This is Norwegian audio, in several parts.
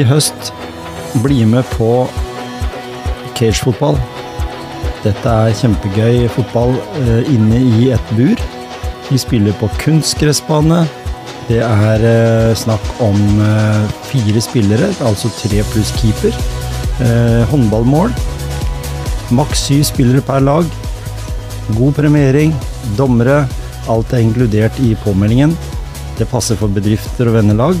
i høst, bli med på cagefotball. Dette er kjempegøy fotball eh, inne i et bur. Vi spiller på kunstgressbane. Det er eh, snakk om eh, fire spillere, altså tre pluss keeper. Eh, håndballmål. Maks syv spillere per lag. God premiering. Dommere. Alt er inkludert i påmeldingen. Det passer for bedrifter og vennelag.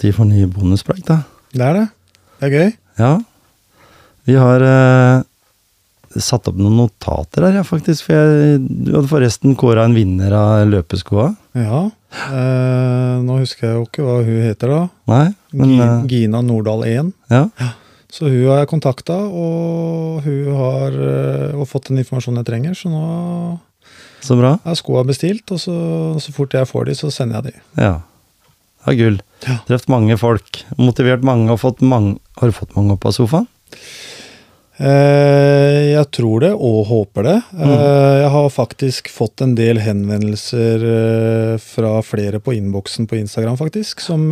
Tid for nye bonuspreik, da. Det er det. Det er gøy. Ja. Vi har eh, satt opp noen notater her, ja, faktisk. For jeg, du hadde forresten kåra en vinner av løpeskoa. Ja. Eh, nå husker jeg jo ikke hva hun heter, da. Nei, men Gi- eh, Gina Nordahl 1. ja. Så hun har jeg kontakta, og hun har eh, og fått den informasjonen jeg trenger. Så nå Så bra. er skoa bestilt, og så, så fort jeg får de, så sender jeg de. Ja. Ja, gull. Ja. Truffet mange folk. Motivert mange og fått mange Har du fått mange opp av sofaen? Eh, jeg tror det, og håper det. Eh, jeg har faktisk fått en del henvendelser eh, fra flere på innboksen på Instagram, faktisk, som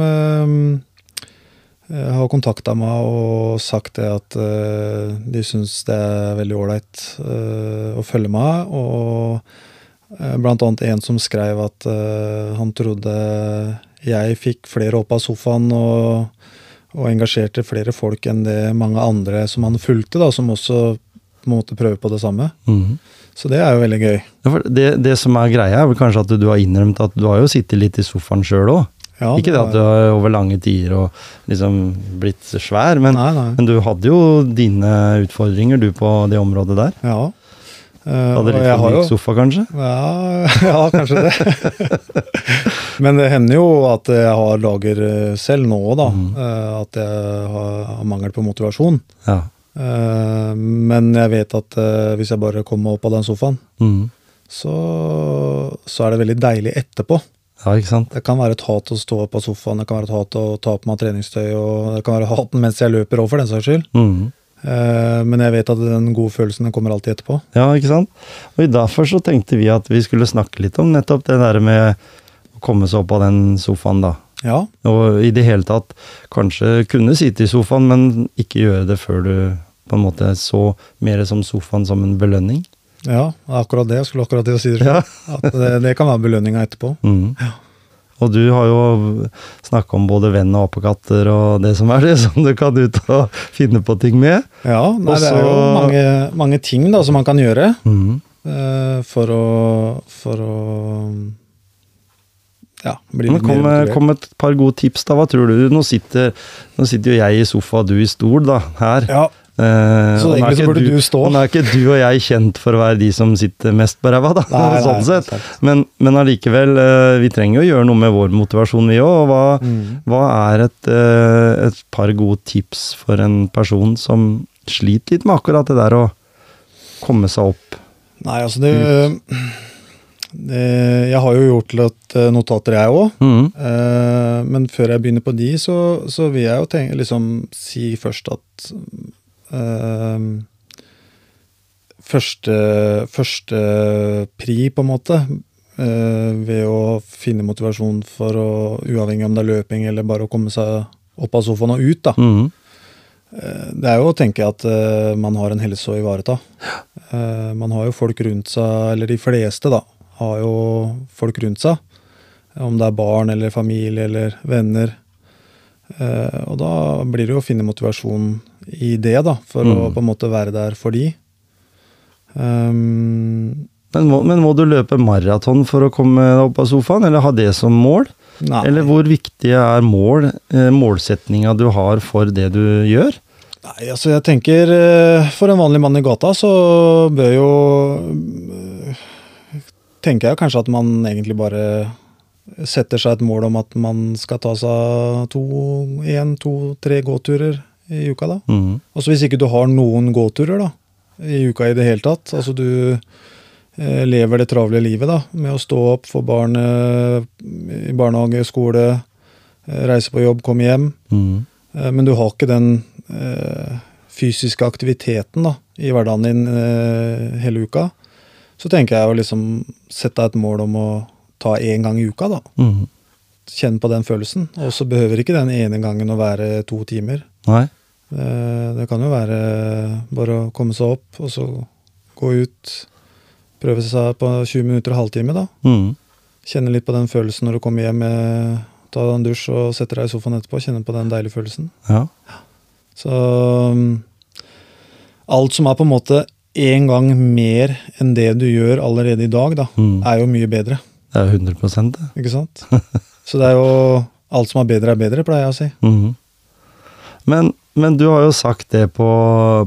har kontakta meg og sagt det at de syns det er veldig ålreit å følge meg. Og blant annet en som skrev at han trodde jeg fikk flere opp av sofaen og og engasjerte flere folk enn det mange andre som han fulgte, da, som også på en måte prøver på det samme. Mhm. Så det er jo veldig gøy. Ja, det, det som er greia, er vel kanskje at du har innrømt at du har jo sittet litt i sofaen sjøl òg. Ja, Ikke det at du har over lange tider og liksom blitt svær, men, Nei, nei. men du hadde jo dine utfordringer du på det området der. Ja. Eh, Hadde og litt for myk sofa, kanskje? ja, ja, kanskje det. Men det hender jo at jeg har dager eh, selv nå, da. Mhm. eh, At jeg har mangel på motivasjon. Ja. Eh, Men jeg vet at hvis jeg bare kommer opp av den sofaen, mm. så, så er det veldig deilig etterpå. ja, ikke sant? Det kan være et hat å stå på sofaen, det kan være et hat å ta på meg treningstøy, og det kan være haten mens jeg løper òg, for den saks skyld. Eh, Men jeg vet at den gode følelsen den kommer alltid etterpå. Ja, ikke sant? Og derfor så tenkte vi at vi skulle snakke litt om nettopp det der med å komme seg opp av den sofaen, da. Ja, Og i det hele tatt kanskje kunne sitte i sofaen, men ikke gjøre det før du på en måte så mer som sofaen som en belønning. ja, akkurat det. Jeg skulle akkurat til å si det. Ja. At det, det kan være belønninga etterpå. Ja. Og du har jo snakka om både venn og apekatter og det som er det, som du kan ut og finne på ting med. Ja, nei, det er jo mange, mange ting da som man kan gjøre mm. uh, for å For å ja, Men kom, kom et par gode tips, da. Hva tror du? Nå sitter, nå sitter jo jeg i sofa du i stol, da, her. Ja, Eh, Så egentlig så burde du stå. Nå er ikke du og jeg kjent for å være de som sitter mest på ræva, da. Nei, nei, sånn sett. Men, men allikevel, eh, vi trenger å gjøre noe med vår motivasjon, vi òg. Og hva, Mm. hva er et, eh, et par gode tips for en person som sliter litt med akkurat det der å komme seg opp? Nei, altså det, det Jeg har jo gjort litt eh, notater, jeg òg. Mhm. Eh, men før jeg begynner på de, så, så vil jeg jo tenke, liksom, si først at eh, Første, første pri, på en måte, eh, ved å finne motivasjon for å Uavhengig om det er løping eller bare å komme seg opp av sofaen og ut, da. Eh, Det er jo å tenke at eh, man har en helse å ivareta. Eh, man har jo folk rundt seg, eller de fleste, da, har jo folk rundt seg. Om det er barn eller familie eller venner. Eh, og da blir det jo å finne motivasjon i det, da, for å Mm. på en måte være der for de. Um, Men, må, men må du løpe maraton for å komme deg opp av sofaen, eller ha det som mål? nei. Eller hvor viktig er mål, eh, målsetninga du har for det du gjør? Nei, altså jeg tenker eh, For en vanlig mann i gata så bør jo tenker jeg kanskje at man egentlig bare setter seg et mål om at man skal ta seg to, én, to, tre gåturer i uka, da. Mhm. Altså hvis ikke du har noen gåturer da, i uka i det hele tatt, altså du eh, lever det travle livet da, med å stå opp, få barn eh, i barnehage, skole, eh, reise på jobb, komme hjem, Mm men du har ikke den fysiske aktiviteten da, i hverdagen din hele uka, så tenker jeg å liksom sette deg et mål om å ta én gang i uka, da. Mm. Kjenn på den følelsen. Og så behøver ikke den ene gangen å være to timer. Nei. Eh, Det kan jo være bare å komme seg opp, og så gå ut, prøve seg på 20 minutter og halvtime, da. Mm. Kjenne litt på den følelsen når du kommer hjem, eh, ta en dusj og setter deg i sofaen etterpå. Kjenne på den deilige følelsen. Ja. Så mm, alt som er på en måte én gang mer enn det du gjør allerede i dag, da, mm. er jo mye bedre. Det er jo 100 det. Ikke sant? Så det er jo alt som er bedre, er bedre, pleier jeg å si. Mm. Men, men du har jo sagt det på,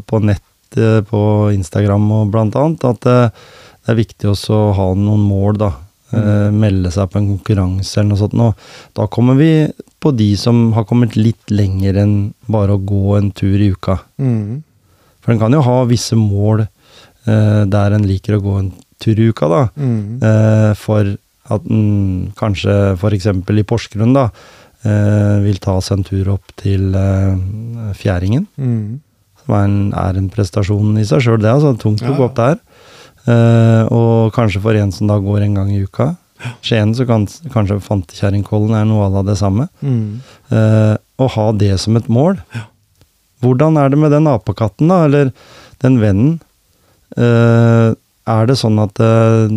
på nett, eh, på Instagram og blant annet, at det, det er viktig også å ha noen mål, da. Mm. melde seg på en konkurranse eller noe sånt. Og da kommer vi på de som har kommet litt lenger enn bare å gå en tur i uka. Mhm. For en kan jo ha visse mål eh, der en liker å gå en tur i uka, da. Mm. Eh, for at en kanskje f.eks. i Porsgrunn da, eh, vil ta seg en tur opp til eh, Fjæringen. Mm. Som er en, er en prestasjon i seg sjøl, det. altså Tungt å gå opp der. Eh, og kanskje for en som da går en gang i uka. Skien så kan kanskje Fantekjerringkollen er noe av det samme. Mm. Eh, å ha det som et mål. Hvordan er det med den apekatten, da, eller den vennen? Eh, er det sånn at eh,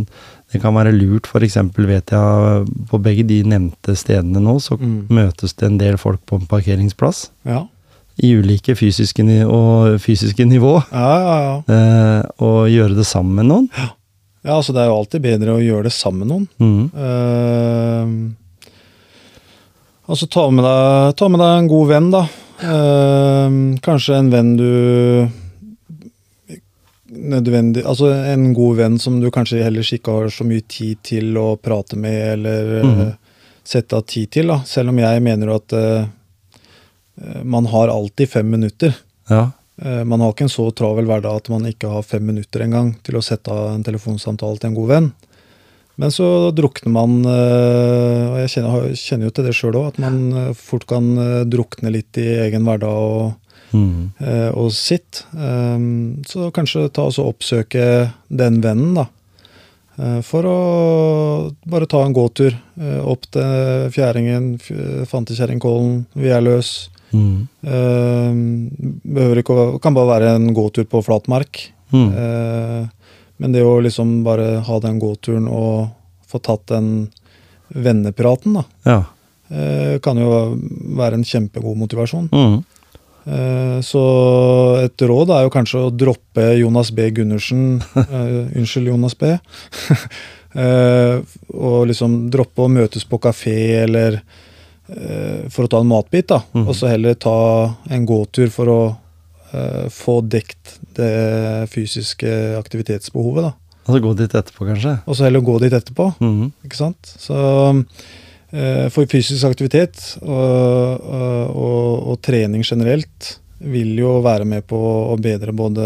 det kan være lurt, f.eks. vet jeg på begge de nevnte stedene nå, så Mm. møtes det en del folk på en parkeringsplass. Ja. I ulike fysiske og fysiske nivå. Ja, ja, ja. Eh, og gjøre det sammen med noen. Ja, altså Det er jo alltid bedre å gjøre det sammen med noen. Mhm. Eh, altså ta med, deg, ta med deg en god venn, da. Eh, kanskje en venn du nødvendig Altså en god venn som du kanskje heller ikke har så mye tid til å prate med, eller mm. uh, sette av tid til. da. Selv om jeg mener at uh, man har alltid fem minutter. Ja. Uh, Man har ikke en så travel hverdag at man ikke har fem minutter engang til å sette av en telefonsamtale til en god venn. Men så drukner man, eh, og jeg kjenner, kjenner jo til det sjøl òg, at man eh, fort kan eh, drukne litt i egen hverdag og, eh, og sitt. Eh, Så kanskje ta og oppsøke den vennen, da. For å bare ta en gåtur opp til Fjæringen, Fantekjerringkollen, vi er løs. Mhm. Eh, behøver ikke å, kan bare være en gåtur på flatmark. Mhm. Men det å liksom bare ha den gåturen og få tatt den vennepraten, da, Ja. eh, kan jo være en kjempegod motivasjon. Mhm. Eh, så et råd er jo kanskje å droppe Jonas B. Gundersen uh, Unnskyld, Jonas B. uh, og liksom droppe å møtes på kafé eller uh, for å ta en matbit, da. Mm. Og så heller ta en gåtur for å få dekt det fysiske aktivitetsbehovet, da. Og så gå dit etterpå, kanskje. Og så heller gå dit etterpå. Mhm. Ikke sant? Så eh, for fysisk aktivitet og, og, og, og trening generelt vil jo være med på å bedre både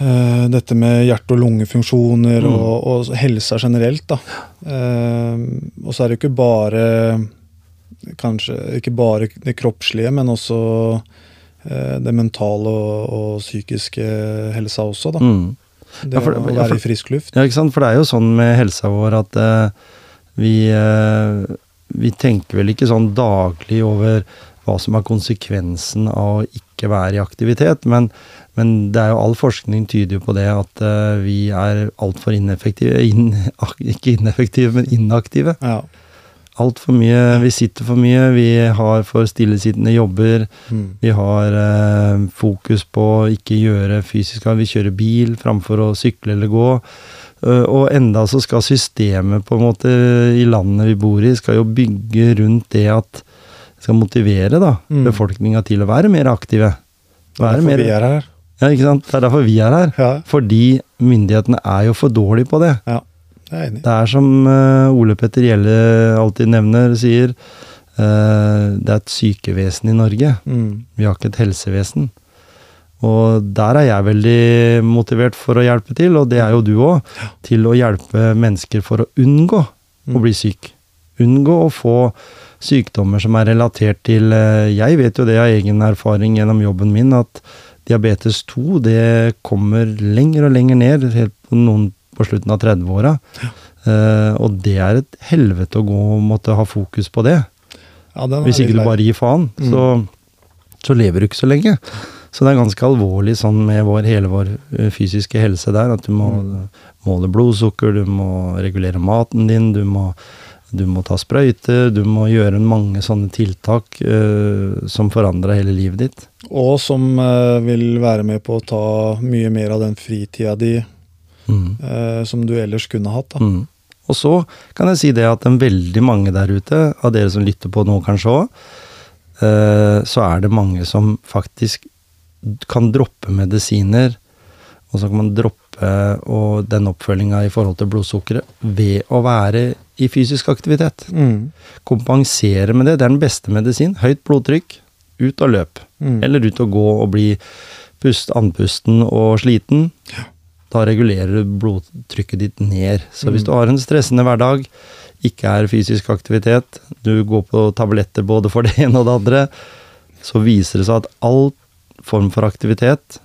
eh, dette med hjerte- og lungefunksjoner Mm. og, helsa generelt, da. Eh, og så er det jo ikke bare Kanskje ikke bare det kroppslige, men også eh, det mentale og, og psykiske helsa også, da. Mm. Det Ja, for- å ja, for- være i frisk luft. Ja, ikke sant? For det er jo sånn med helsa vår at eh, vi, eh, vi tenker vel ikke sånn daglig over hva som er konsekvensen av å ikke være i aktivitet, men, men det er jo all forskning tyder jo på det at eh, vi er altfor ineffektive, in, ikke ineffektive, men inaktive. Ja. Altfor mye, vi sitter for mye, vi har for stillesittende jobber, Mm. vi har eh, fokus på å ikke gjøre fysisk Vi kjører bil framfor å sykle eller gå. Uh, og enda så skal systemet på en måte i landet vi bor i, skal jo bygge rundt det at skal motivere da, Mm. befolkninga til å være mer aktive. Det er derfor mer, vi er her. Ja, ikke sant? Det er derfor vi er her. Ja, Fordi myndighetene er jo for dårlige på det. ja. Er. Det er som eh, Ole Petter Gjelle alltid nevner, sier. eh, det er et sykevesen i Norge. Mm. Vi har ikke et helsevesen. Og der er jeg veldig motivert for å hjelpe til, og det er jo du òg. Til å hjelpe mennesker for å unngå å Mm. bli syk. Unngå å få sykdommer som er relatert til eh, Jeg vet jo det av egen erfaring gjennom jobben min, at diabetes 2 det kommer lenger og lenger ned, helt på noen på slutten av 30-åra. Eh, og det er et helvete å gå og måtte ha fokus på det. Ja, Hvis ikke du bare gir faen, Mm. så, så lever du ikke så lenge. Så det er ganske alvorlig sånn med vår, hele vår eh, fysiske helse der, at du må Mm. måle blodsukker, du må regulere maten din, du må, du må ta sprøyter, du må gjøre mange sånne tiltak uh, som forandrer hele livet ditt. Og som uh, vil være med på å ta mye mer av den fritida di Mm. eh, som du ellers kunne hatt. Da. Mm. Og så kan jeg si det at en veldig mange der ute, av dere som lytter på nå kanskje òg, så er det mange som faktisk kan droppe medisiner, og så kan man droppe og den oppfølginga i forhold til blodsukkeret ved å være i fysisk aktivitet. Mm. Kompensere med det. Det er den beste medisin. Høyt blodtrykk, ut og løp. Mm. Eller ut og gå og bli pust, andpusten og sliten. Da regulerer du blodtrykket ditt ned. Så hvis Mm. du har en stressende hverdag, ikke er fysisk aktivitet, du går på tabletter både for det ene og det andre, så viser det seg at all form for aktivitet,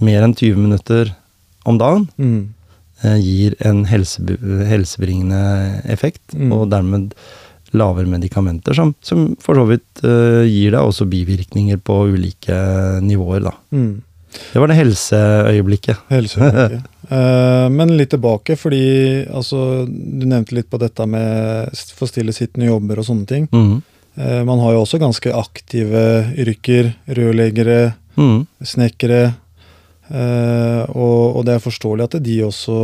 mer enn 20 minutter om dagen, Mm. eh, gir en helsebringende effekt, Mm. og dermed lavere medikamenter, som, som for så vidt uh, gir deg også bivirkninger på ulike nivåer, da. Mm. Det var det helseøyeblikket. Helseøyeblikket. Eh, men litt tilbake, fordi altså, du nevnte litt på dette med få stille sittende jobber og sånne ting. Mm. Eh, man har jo også ganske aktive yrker. Rørleggere, mm. snekkere. Eh, og, og det er forståelig at de også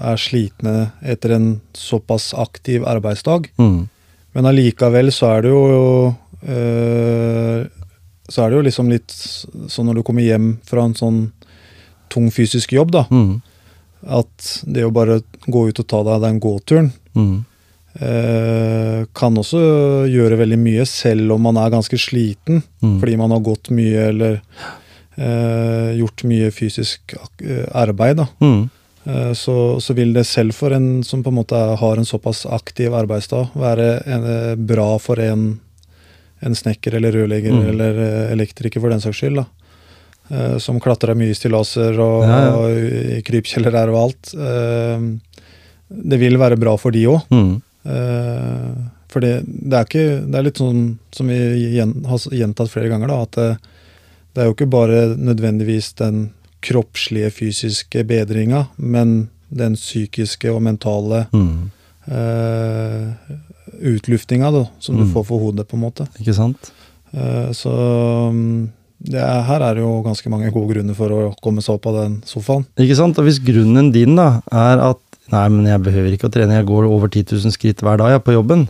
er slitne etter en såpass aktiv arbeidsdag. Mm. Men allikevel så er det jo Så er det jo liksom litt sånn når du kommer hjem fra en sånn tung fysisk jobb, da, mm. at det å bare gå ut og ta deg den gåturen mm. eh, kan også gjøre veldig mye, selv om man er ganske sliten mm. fordi man har gått mye eller eh, gjort mye fysisk eh, arbeid. da. Mhm. Eh, Så, så vil det selv for en som på en måte har en såpass aktiv arbeidsdag, være en, eh, bra for en, en snekker eller rørlegger Mm. eller eh, elektriker for den saks skyld. da. Eh, Som klatrer mye i stillaser og, Ja, ja. og i krypkjeller her og alt. Eh, Det vil være bra for de òg. Mm. For det, det er ikke Det er litt sånn som vi har gjentatt flere ganger, da, at det, det er jo ikke bare nødvendigvis den kroppslige, fysiske bedringa, men den psykiske og mentale mm. eh, utluftinga da, som du Mm. får for hodet, på en måte. Ikke sant? Eh, så mm, det er, her er det jo ganske mange gode grunner for å komme seg opp av den sofaen. Ikke sant? Og hvis grunnen din da er at nei, men jeg behøver ikke å trene, jeg går over 10 000 skritt hver dag jeg, på jobben,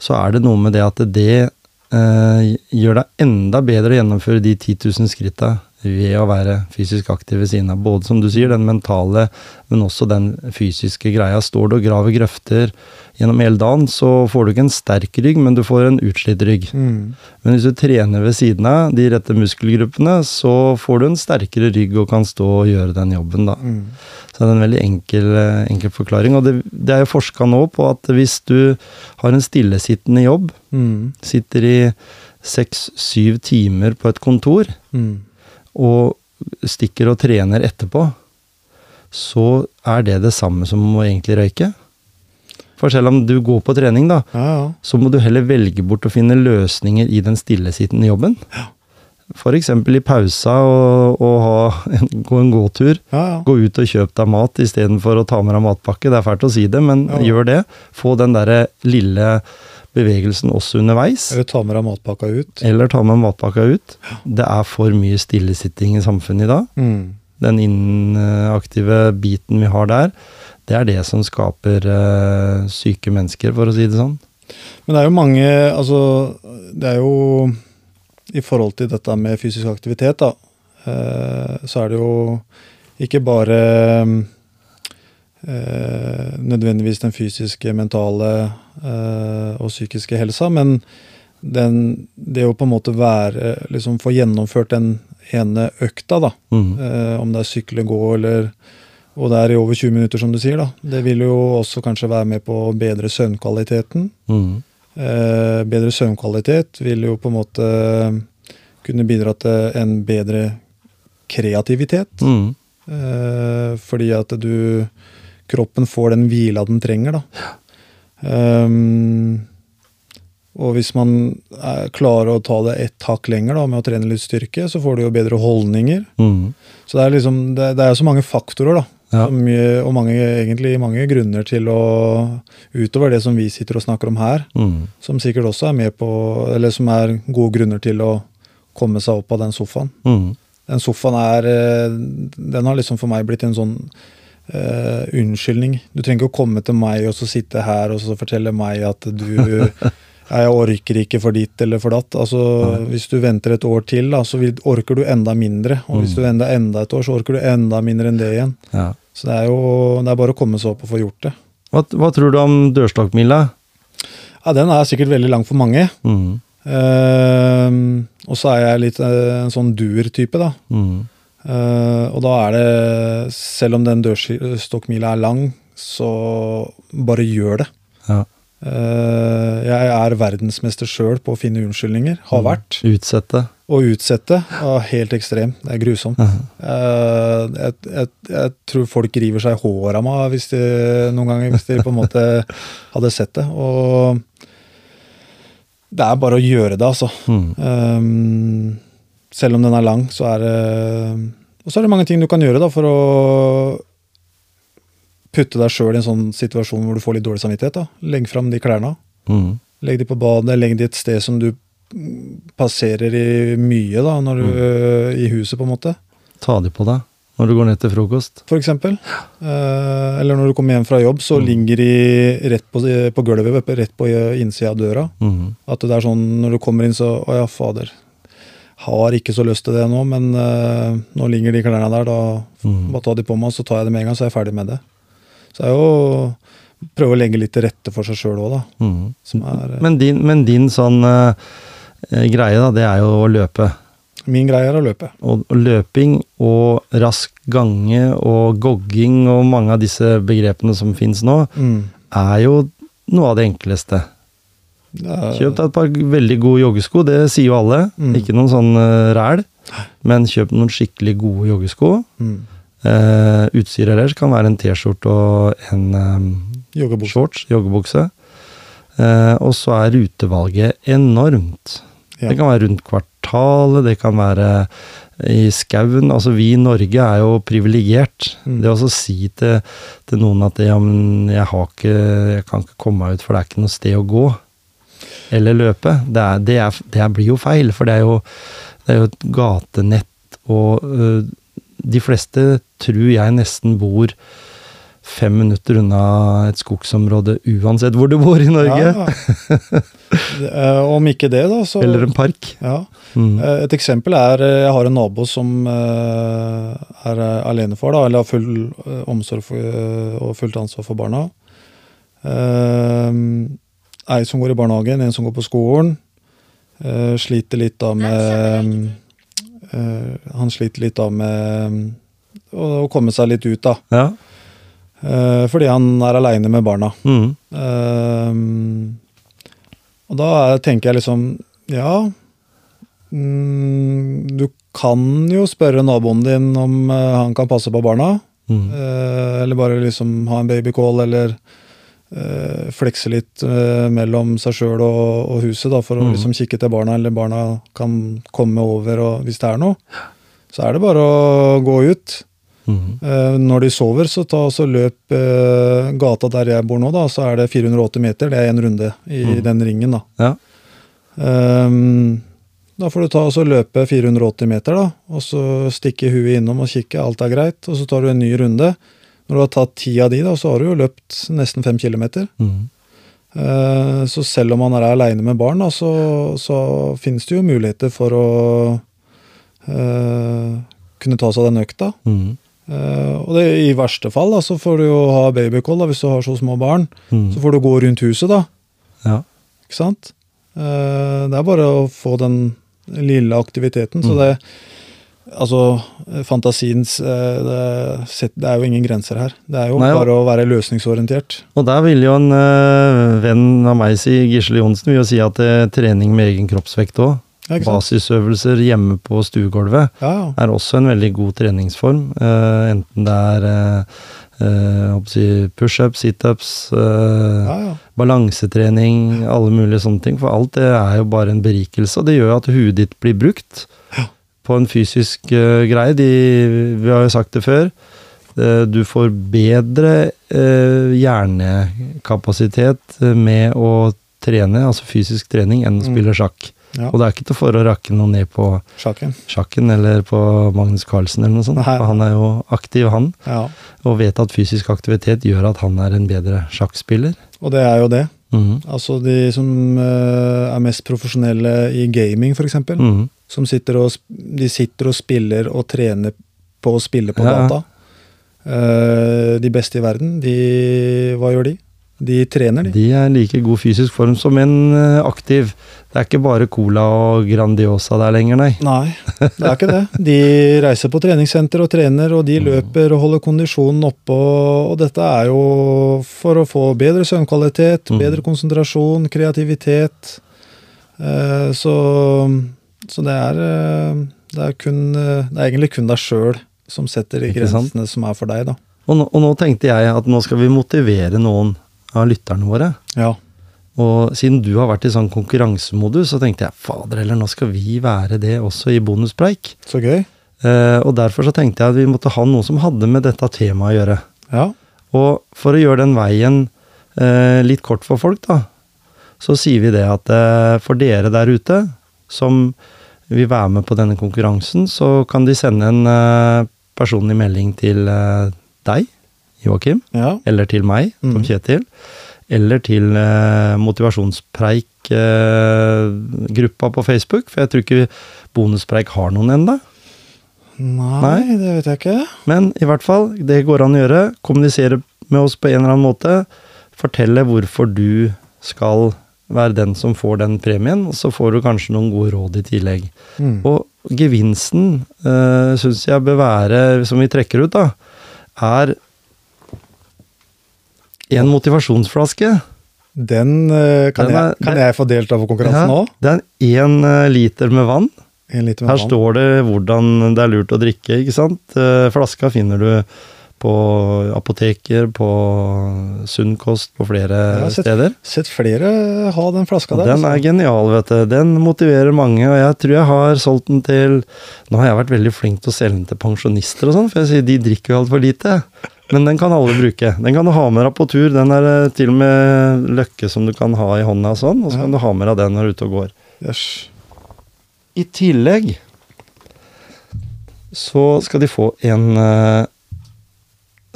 så er det noe med det at det eh, gjør deg enda bedre å gjennomføre de 10 000 skritta ved å være fysisk aktiv ved siden av. Både som du sier, den mentale, men også den fysiske greia. Står du og graver grøfter gjennom hele dagen, så får du ikke en sterk rygg, men du får en utslitt rygg. Mm. Men hvis du trener ved siden av de rette muskelgruppene, så får du en sterkere rygg og kan stå og gjøre den jobben, da. Mm. Så det er en veldig enkel, eh, enkel forklaring. Og det, det er jo forska nå på at hvis du har en stillesittende jobb, Mm. sitter i seks-syv timer på et kontor, Mm. Og stikker og trener etterpå, så er det det samme som å egentlig røyke. For selv om du går på trening, da, Ja, ja. så må du heller velge bort å finne løsninger i den stillesittende jobben. F.eks. i pausa og, og ha en, gå en gåtur. ja, ja. Gå ut og kjøp deg mat istedenfor å ta med deg matpakke. Det er fælt å si det, men Ja. gjør det. Få den derre lille bevegelsen også underveis. Eller ta med deg matpakka ut. Eller ta med matpakka ut. Det er for mye stillesitting i samfunnet i dag. Mm. Den inaktive biten vi har der, det er det som skaper uh, syke mennesker, for å si det sånn. Men det er jo mange Altså, det er jo i forhold til dette med fysisk aktivitet, da. uh, så er det jo ikke bare eh, nødvendigvis den fysiske, mentale eh, og psykiske helsa, men den, det å på en måte være liksom Få gjennomført den ene økta, da. Mm. Eh, om det er sykle, gå eller Og det er i over 20 minutter, som du sier, da. Det vil jo også kanskje være med på å bedre søvnkvaliteten. Mm. Eh, bedre søvnkvalitet vil jo på en måte kunne bidra til en bedre kreativitet. Mm. Eh, fordi at du Kroppen får den hvila den trenger, da. Um, og hvis man er, klarer å ta det ett hakk lenger da, med å trene litt styrke, så får du jo bedre holdninger. Mm. Så det er liksom, det, det er så mange faktorer, da. Ja. Eh, og mange, egentlig mange grunner til å Utover det som vi sitter og snakker om her, Mm. som sikkert også er med på Eller som er gode grunner til å komme seg opp av den sofaen. Mm. Den sofaen er eh, Den har liksom for meg blitt en sånn eh, unnskyldning. Du trenger ikke å komme til meg og så sitte her og så fortelle meg at du jeg orker ikke for ditt eller for datt. Altså, Hvis du venter et år til, da, så vil, orker du enda mindre. Og hvis Mm. du venter enda et år, så orker du enda mindre enn det igjen. Ja. Så det er jo det er bare å komme seg opp og få gjort det. Hva, hva tror du om dørstokkmila? Ja, Den er sikkert veldig lang for mange. Mm. Uh, og så er jeg litt eh, en sånn duer-type, da. Mm. Eh, og da er det, selv om den dørstokkmila er lang, så bare gjør det. Ja. Uh, jeg er verdensmester sjøl på å finne unnskyldninger. Har vært. Utsette. Å utsette er helt ekstremt. Det er grusomt. Mhm. Uh, jeg, jeg, jeg tror folk river seg i håret av meg hvis de, noen ganger hvis de på en måte hadde sett det. Og det er bare å gjøre det, altså. Mm. Um, selv om den er lang, så er det Og så er det mange ting du kan gjøre da, for å putte deg sjøl i en sånn situasjon hvor du får litt dårlig samvittighet. da. Legg fram de klærne. Mm. Legg de på badet, legg de et sted som du mm, passerer i mye da, når du, i huset, på en måte. Ta de på deg når du går ned til frokost. For eksempel. Eh, eller når du kommer hjem fra jobb, så Mm. ligger de rett på, på gulvet, rett på innsida av døra. Mm. At det er sånn når du kommer inn, så Å ja, fader. Har ikke så lyst til det nå, men uh, nå ligger de klærne der. Da Mm. bare ta de på meg, så tar jeg det med en gang, så er jeg ferdig med det. Så er jo prøve å legge litt til rette for seg sjøl òg, da. Mm. Er, eh, Men din, men din sånn eh, greie, da, det er jo å løpe. min greie er å løpe. Og, og løping og rask gange og gogging og mange av disse begrepene som fins nå, Mm. er jo noe av det enkleste. Er- Kjøp deg et par veldig gode joggesko, det sier jo alle. Mm. Ikke noen sånn uh, ræl, men kjøp noen skikkelig gode joggesko. Mm. Uh, utstyr ellers kan være en T-skjorte og en um, Joggebukse. shorts, joggebukse. Uh, og så er rutevalget enormt. Ja. Det kan være rundt kvartalet, det kan være i skauen. Altså, vi i Norge er jo privilegert. Mm. Det å si til, til noen at ja, men jeg, har ikke, jeg kan ikke komme meg ut, for det er ikke noe sted å gå. Eller løpe. Det, er, det, er, det blir jo feil, for det er jo, det er jo et gatenett, og øh, de fleste tror jeg nesten bor fem minutter unna et skogsområde uansett hvor du bor i Norge. Ja, ja. Eh, om ikke det, da, så Eller en park. ja. Mm. Eh, Et eksempel er jeg har en nabo som er alenefar, da, eller har full omsorg for, og fullt ansvar for barna. Ei som går i barnehagen, en som går på skolen. Uh, Sliter litt da med uh, Han sliter litt da med å å komme seg litt ut, da. Ja. Uh, Fordi han er aleine med barna. Mm. Ehm, og da er- tenker jeg liksom Ja, mm, du kan jo spørre naboen din om han kan passe på barna. Mm. eh, eller bare liksom ha en babycall, eller flekse litt eh, mellom seg sjøl og, og huset, da, for å Mm. liksom kikke til barna, eller barna kan komme over og, hvis det er noe. Så er det bare å gå ut. Mm. Eh, Når de sover, så ta så løp eh, gata der jeg bor nå, da, så er det 480 meter. Det er én runde i Mm. den ringen, da. Ja. Um, da får du ta og så løpe 480 meter, da, og så stikke huet innom og kikke. Alt er greit. Og så tar du en ny runde. Når du har tatt ti av de, da, så har du jo løpt nesten fem kilometer. Mm. Eh, Så selv om man er aleine med barn, da, så, så finnes det jo muligheter for å uh, kunne ta seg den økta. Mm. Uh, og det, i verste fall da, så får du jo ha babycall da, hvis du har så små barn. Mm. Så får du gå rundt huset, da. Ja. Ikke sant? Det er bare å få den lille aktiviteten. Så Mm. det Altså, fantasiens eh, det, det er jo ingen grenser her. Det er jo Nei, bare å være løsningsorientert. Og der vil jo en øh, venn av meg si, Gisle Johnsen, vil jo si at eh, trening med egen kroppsvekt òg, Ja, basisøvelser hjemme på stuegulvet, Ja, ja. er også en veldig god treningsform. Eh, enten det er eh, eh, pushups, situps, eh, ja, ja. balansetrening, alle mulige sånne ting. For alt det er jo bare en berikelse, og det gjør jo at huet ditt blir brukt på en fysisk uh, greie. De, vi har jo sagt det før. eh, du får bedre eh, hjernekapasitet med å trene, altså fysisk trening, enn å Mm. spille sjakk. ja. Og det er ikke til for å rakke noe ned på Sjakken. sjakken eller på Magnus Carlsen eller noe sånt. Nei. For han er jo aktiv, han, Ja. og vet at fysisk aktivitet gjør at han er en bedre sjakkspiller. Og det er jo det. Mhm. Altså de som er mest profesjonelle i gaming, f.eks. Mhm. Som sitter og, de sitter og spiller og trener på å spille på Ja. data. Uh, de beste i verden, de Hva gjør de? De trener, de. De er like god fysisk form som en eh, aktiv. Det er ikke bare Cola og Grandiosa der lenger, nei. Nei, det er ikke det. De reiser på treningssenter og trener, og de løper og holder kondisjonen oppe. Og, og dette er jo for å få bedre søvnkvalitet, Mm. bedre konsentrasjon, kreativitet. Eh, så, så det er eh, det er, kun, eh, det er egentlig kun deg sjøl som setter de grensene som er for deg, da. Og nå, og nå tenkte jeg at nå skal vi motivere noen av lytterne våre. Ja. Og siden du har vært i sånn konkurransemodus, så tenkte jeg fader heller, nå skal vi være det også i bonuspreik. Så gøy. Eh, og derfor så tenkte jeg at vi måtte ha noe som hadde med dette temaet å gjøre. Ja. Og for å gjøre den veien eh, litt kort for folk, da, så sier vi det at eh, for dere der ute som vil være med på denne konkurransen, så kan de sende en eh, personlig melding til eh, deg, Joakim, ja. eller til meg, Tom mm. Kjetil, eller til eh, Motivasjonspreik-gruppa på Facebook, for jeg tror ikke Bonuspreik har noen ennå. Nei, Nei. det vet jeg ikke. Men i hvert fall, det går an å gjøre. Kommunisere med oss på en eller annen måte. Fortelle hvorfor du skal være den som får den premien, og så får du kanskje noen gode råd i tillegg. Mm. Og gevinsten uh, syns jeg bør være, som vi trekker ut, da, er en motivasjonsflaske. Den uh, kan, Den er- jeg, kan jeg få delt av konkurransen òg? det er én uh, liter med vann. Liter med Her vann. står det hvordan det er lurt å drikke, ikke sant? Uh, Flaska finner du på apoteker, på Sunnkost, på flere har sett- steder. Sett flere ha den flaska der. den altså. er genial, vet du. Den motiverer mange, og jeg tror jeg har solgt den til Nå har jeg vært veldig flink til å selge den til pensjonister og sånn, for jeg sier de drikker jo altfor lite. Men den kan alle bruke. Den kan du ha med deg på tur. Den er eh, til og med løkke som du kan ha i hånda og sånn, og så Ja. kan du ha med deg den når du er ute og går. Yes. I tillegg så skal de få en eh,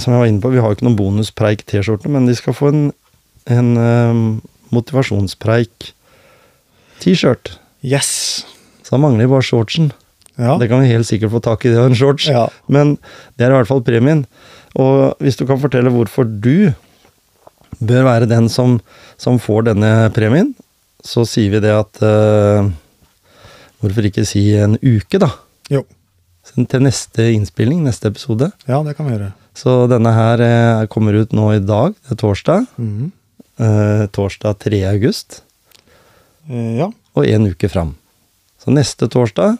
Som jeg var inne på, vi har jo ikke noen bonuspreik T-skjorte, men de skal få en, en eh, motivasjonspreik-T-skjort. Yes! Så da mangler bare shortsen. Ja. Det kan vi helt sikkert få tak i, det en shorts. ja. Men det er i hvert fall premien. Og hvis du kan fortelle hvorfor du bør være den som, som får denne premien, så sier vi det at uh, Hvorfor ikke si en uke, da? Jo. Til neste innspilling, neste episode. Ja, det kan vi gjøre. Så denne her eh, kommer ut nå i dag, det er torsdag. Mm. Eh, torsdag 3. august. Eh, ja. Og en uke fram. Så neste torsdag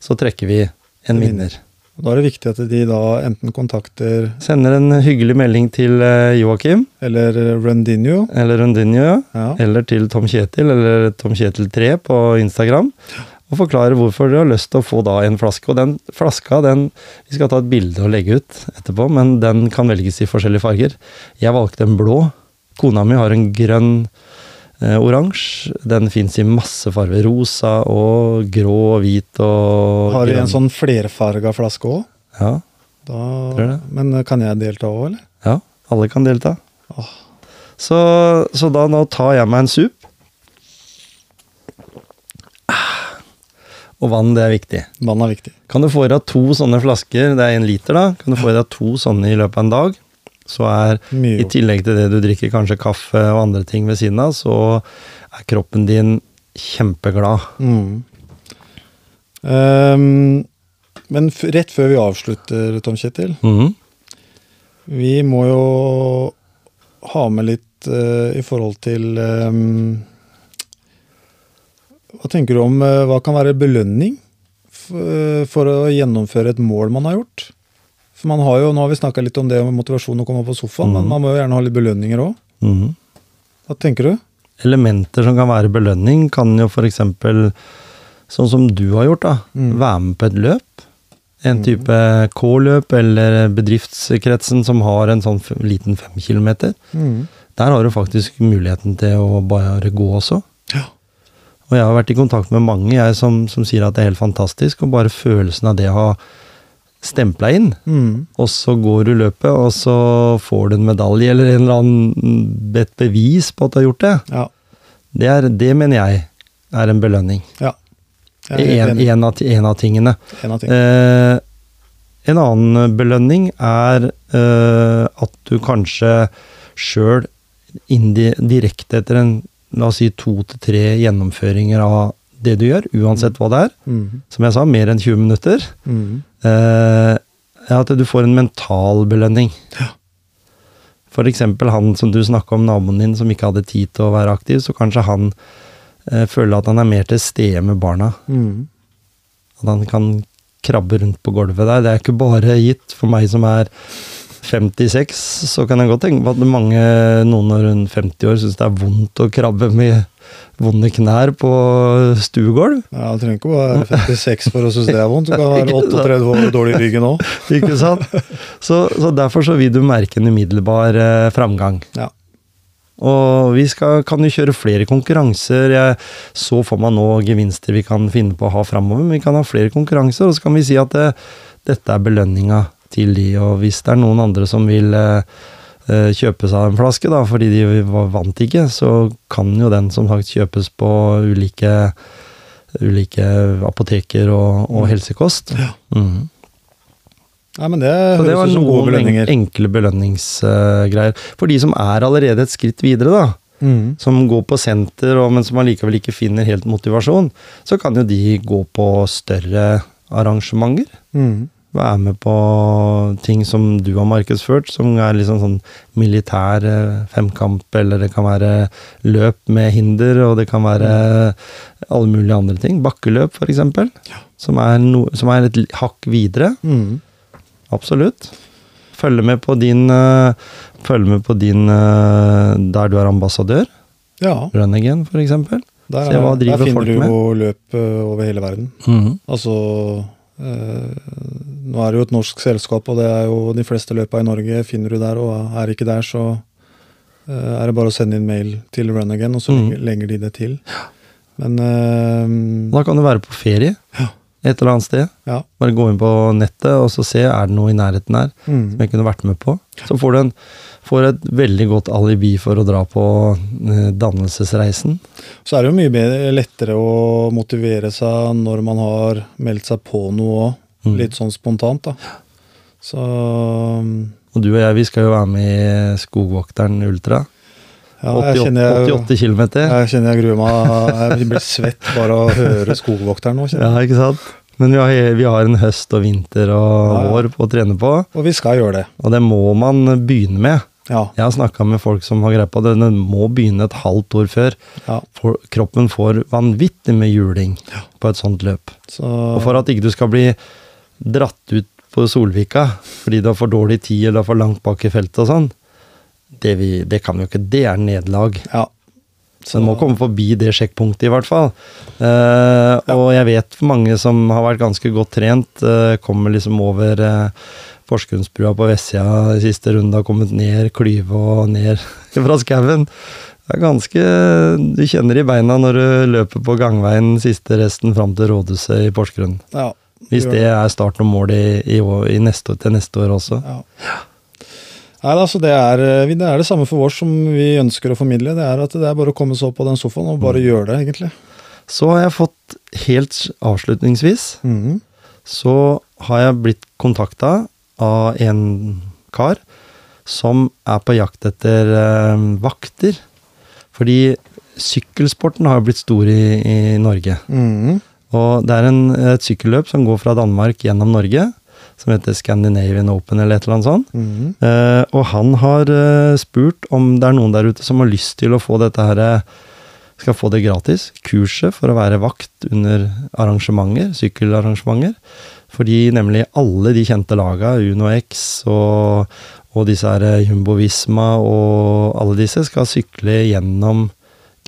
så trekker vi en En vinner. Og Da er det viktig at de da enten kontakter Sender en hyggelig melding til eh, Joakim, eller Rundinio. eller Rundinio, ja. Ja. eller til Tom Kjetil, eller Tom Kjetil3 på Instagram, og forklare hvorfor du har lyst til å få da en flaske. Og den flaska, den Vi skal ta et bilde og legge ut etterpå, men den kan velges i forskjellige farger. Jeg valgte en blå. Kona mi har en grønn eh, oransje. Den fins i masse farger. Rosa og grå og hvit og Har du grønn. en sånn flerfarga flaske òg? Ja, Da, men eh, kan jeg delta òg, eller? ja, alle kan delta. Åh. Så, så da nå tar jeg meg en sup. Og vann, det er viktig. Vann er viktig. Kan du få i deg to sånne flasker, det er én liter, da. Kan du få i deg to sånne i løpet av en dag, så er i tillegg til det du drikker kanskje kaffe og andre ting ved siden av, så er kroppen din kjempeglad. Mm. Um, men rett før vi avslutter, Tom Kjetil, mm. vi må jo ha med litt uh, i forhold til ehm, Hva tenker du om eh, hva kan være belønning eh, for å gjennomføre et mål man har gjort? For man har jo, Nå har vi snakka litt om det med motivasjon å komme på sofaen, men Mhm. man må jo gjerne ha litt belønninger òg. Mm. Hva tenker du? Elementer som kan være belønning, kan jo f.eks. sånn som du har gjort, da. Mm. Være med på et løp. En Mm. type K-løp, eller bedriftskretsen som har en sånn liten fem kilometer. Der har du faktisk muligheten til å bare gå også. Ja. Og jeg har vært i kontakt med mange jeg som, som sier at det er helt fantastisk, og bare følelsen av det å ha stempla inn. Mm. Og så går du løpet, og så får du en medalje eller en eller annen et bevis på at du har gjort det. Ja. Det, er, det mener jeg er en belønning. ja. En, en, av, en av tingene. En av tingene. Eh, en annen belønning er eh, at du kanskje sjøl direkte etter en la oss si to til tre gjennomføringer av det du gjør, uansett hva det er, Mm. som jeg sa, mer enn 20 minutter, Mm. eh, at du får en mental belønning. Ja. For eksempel han som du snakka om, naboen din som ikke hadde tid til å være aktiv, så kanskje han eh, føler at han er mer til stede med barna. Mm. At han kan krabbe rundt på gulvet der. Det er ikke bare gitt. For meg som er 56, så kan jeg godt tenke på at mange, noen rundt 50 år, syns det er vondt å krabbe med vonde knær på stuegulv. Ja, Du trenger ikke å være 56 for å synes det er vondt. Du kan være 38 år og dårlig i ryggen òg. Ikke sant? Så, så derfor så vil du merke en umiddelbar eh, framgang. Ja. Og vi skal, kan jo kjøre flere konkurranser. Jeg så for meg nå gevinster vi kan finne på å ha framover, men vi kan ha flere konkurranser, og så kan vi si at det, dette er belønninga til de, og hvis det er noen andre som vil eh, eh, kjøpe seg en flaske, da, fordi de vant ikke, så kan jo den som sagt kjøpes på ulike, ulike apoteker og, og Mm. helsekost. Ja. Mm. Nei, men det Så det var noen belønninger. enkle belønningsgreier. For de som er allerede et skritt videre, da, Mm. som går på senter, og, men som allikevel ikke finner helt motivasjon, så kan jo de gå på større arrangementer. Mhm. Være med på ting som du har markedsført, som er liksom sånn militær eh, femkamp, eller det kan være løp med hinder, og det kan være alle mulige andre ting. Bakkeløp, for eksempel. Som, er no, som er et hakk videre. Mm. Absolutt. Følge med på din eh, Følge med på din eh, Der du er ambassadør. Ja, Run again, der, hva er, med. der finner du jo løp over hele verden. Altså eh, Nå er det jo et norsk selskap, og det er jo de fleste løpa i Norge finner du der, og er ikke der, så eh, er det bare å sende inn mail til Run Again, og så mm. legger, legger de det til. Men eh, Da kan du være på ferie Ja. Et eller annet sted. ja. Bare gå inn på nettet og så se er det noe i nærheten her mm. som jeg kunne vært med på. Så får du en, får et veldig godt alibi for å dra på eh, dannelsesreisen. Så er det jo mye bedre, lettere å motivere seg når man har meldt seg på noe òg. Mm. Litt sånn spontant, da. Så Og du og jeg, vi skal jo være med i Skogvokteren Ultra. Ja, jeg 88, kjenner jeg, 88 km. jeg kjenner jeg gruer meg. Jeg blir svett bare av å høre skogvokteren nå. Ja, ikke sant? Men vi har, vi har en høst og vinter og Ja, ja. vår å trene på, Og vi skal gjøre det. og det må man begynne med. Ja. Jeg har snakka med folk som har greie på det, den må begynne et halvt år før. ja. For kroppen får vanvittig med juling på et sånt løp. Så, Og for at ikke du skal bli dratt ut på Solvika fordi du har for dårlig tid eller er for langt bak i feltet og sånn, det, vi, det kan jo ikke. Det er nederlag. ja. Så den må komme forbi det sjekkpunktet, i hvert fall. Eh, Og jeg vet mange som har vært ganske godt trent, eh, kommer liksom over eh, Porsgrunnsbrua på vestsida i siste runde, har kommet ned klyve og ned fra skauen. Det er ganske Du kjenner i beina når du løper på gangveien siste resten fram til rådhuset i Porsgrunn. ja. Hvis det er start og mål i, i, i neste, til neste år også. Ja. Nei, altså det, er, eh, det er det samme for oss som vi ønsker å formidle. Det er at det er bare å komme seg opp på den sofaen og Mm. bare gjøre det, egentlig. Så har jeg fått, helt avslutningsvis, mm. så har jeg blitt kontakta av en kar som er på jakt etter eh, vakter. Fordi sykkelsporten har jo blitt stor i, i Norge. Mm. Og det er en, et sykkelløp som går fra Danmark gjennom Norge, som heter Scandinavian Open eller et eller annet sånt. Mm. Eh, og han har eh, spurt om det er noen der ute som har lyst til å få dette her eh, Skal få det gratis. Kurset for å være vakt under arrangementer, sykkelarrangementer. Fordi nemlig alle de kjente laga, Uno X og, og disse her Jumbo Visma og alle disse, skal sykle gjennom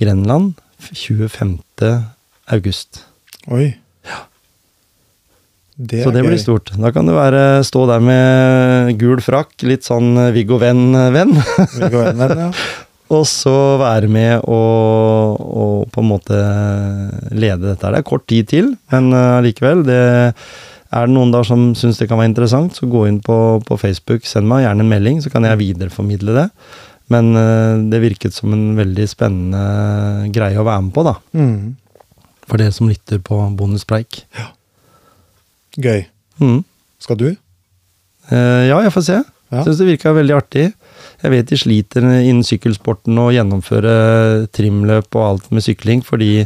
Grenland 25. august. Oi. Det Så det det blir stort. Da kan du være, stå der med gul frakk, litt sånn Viggo Venn-venn. Ja. Og så være med og, og på en måte lede dette. Det er kort tid til, men eh, allikevel. Uh, er det noen da som syns det kan være interessant, så gå inn på, på Facebook. Send meg gjerne en melding, så kan jeg videreformidle det. Men uh, det virket som en veldig spennende greie å være med på, da. Mm. For dere som lytter på Bonuspreik. Gøy. Mm. Skal du? Eh, ja, jeg får se. Ja. Syns det virka veldig artig. Jeg vet de sliter innen sykkelsporten å gjennomføre trimløp og alt med sykling, fordi,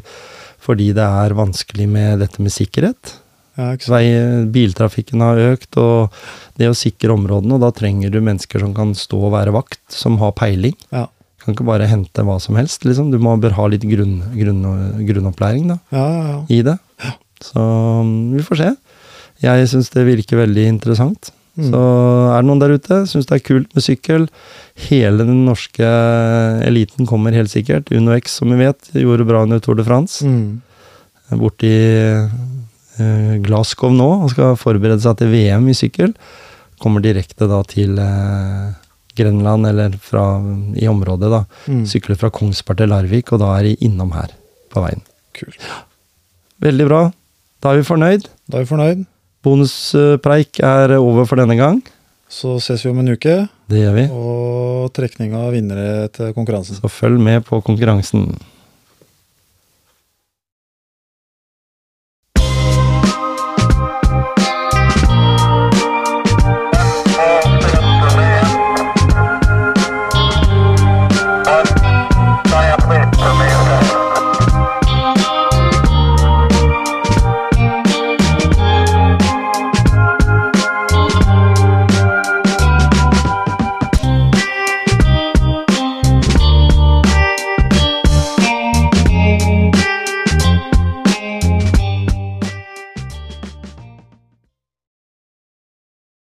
fordi det er vanskelig med dette med sikkerhet. Ja. Vei, biltrafikken har økt, og det å sikre områdene, og da trenger du mennesker som kan stå og være vakt, som har peiling. Ja. Kan ikke bare hente hva som helst, liksom. Du må, bør ha litt grunn, grunn, grunnopplæring da, Ja, ja, ja. i det. Så mm, vi får se. Jeg syns det virker veldig interessant. Mm. Så er det noen der ute syns det er kult med sykkel. Hele den norske eliten kommer helt sikkert. Uno X, som vi vet, gjorde bra under Tour de France. Mm. Borti uh, Glasgow nå og skal forberede seg til VM i sykkel. Kommer direkte da til uh, Grenland, eller fra, i området, da. Mm. Sykler fra Kongsberg til Larvik, og da er de innom her på veien. Kult. Veldig bra. Da er vi fornøyd. Da er vi fornøyd. Bonuspreik er over for denne gang. Så ses vi om en uke, Det gjør vi. og trekning av vinnere til konkurransen. Så følg med på konkurransen.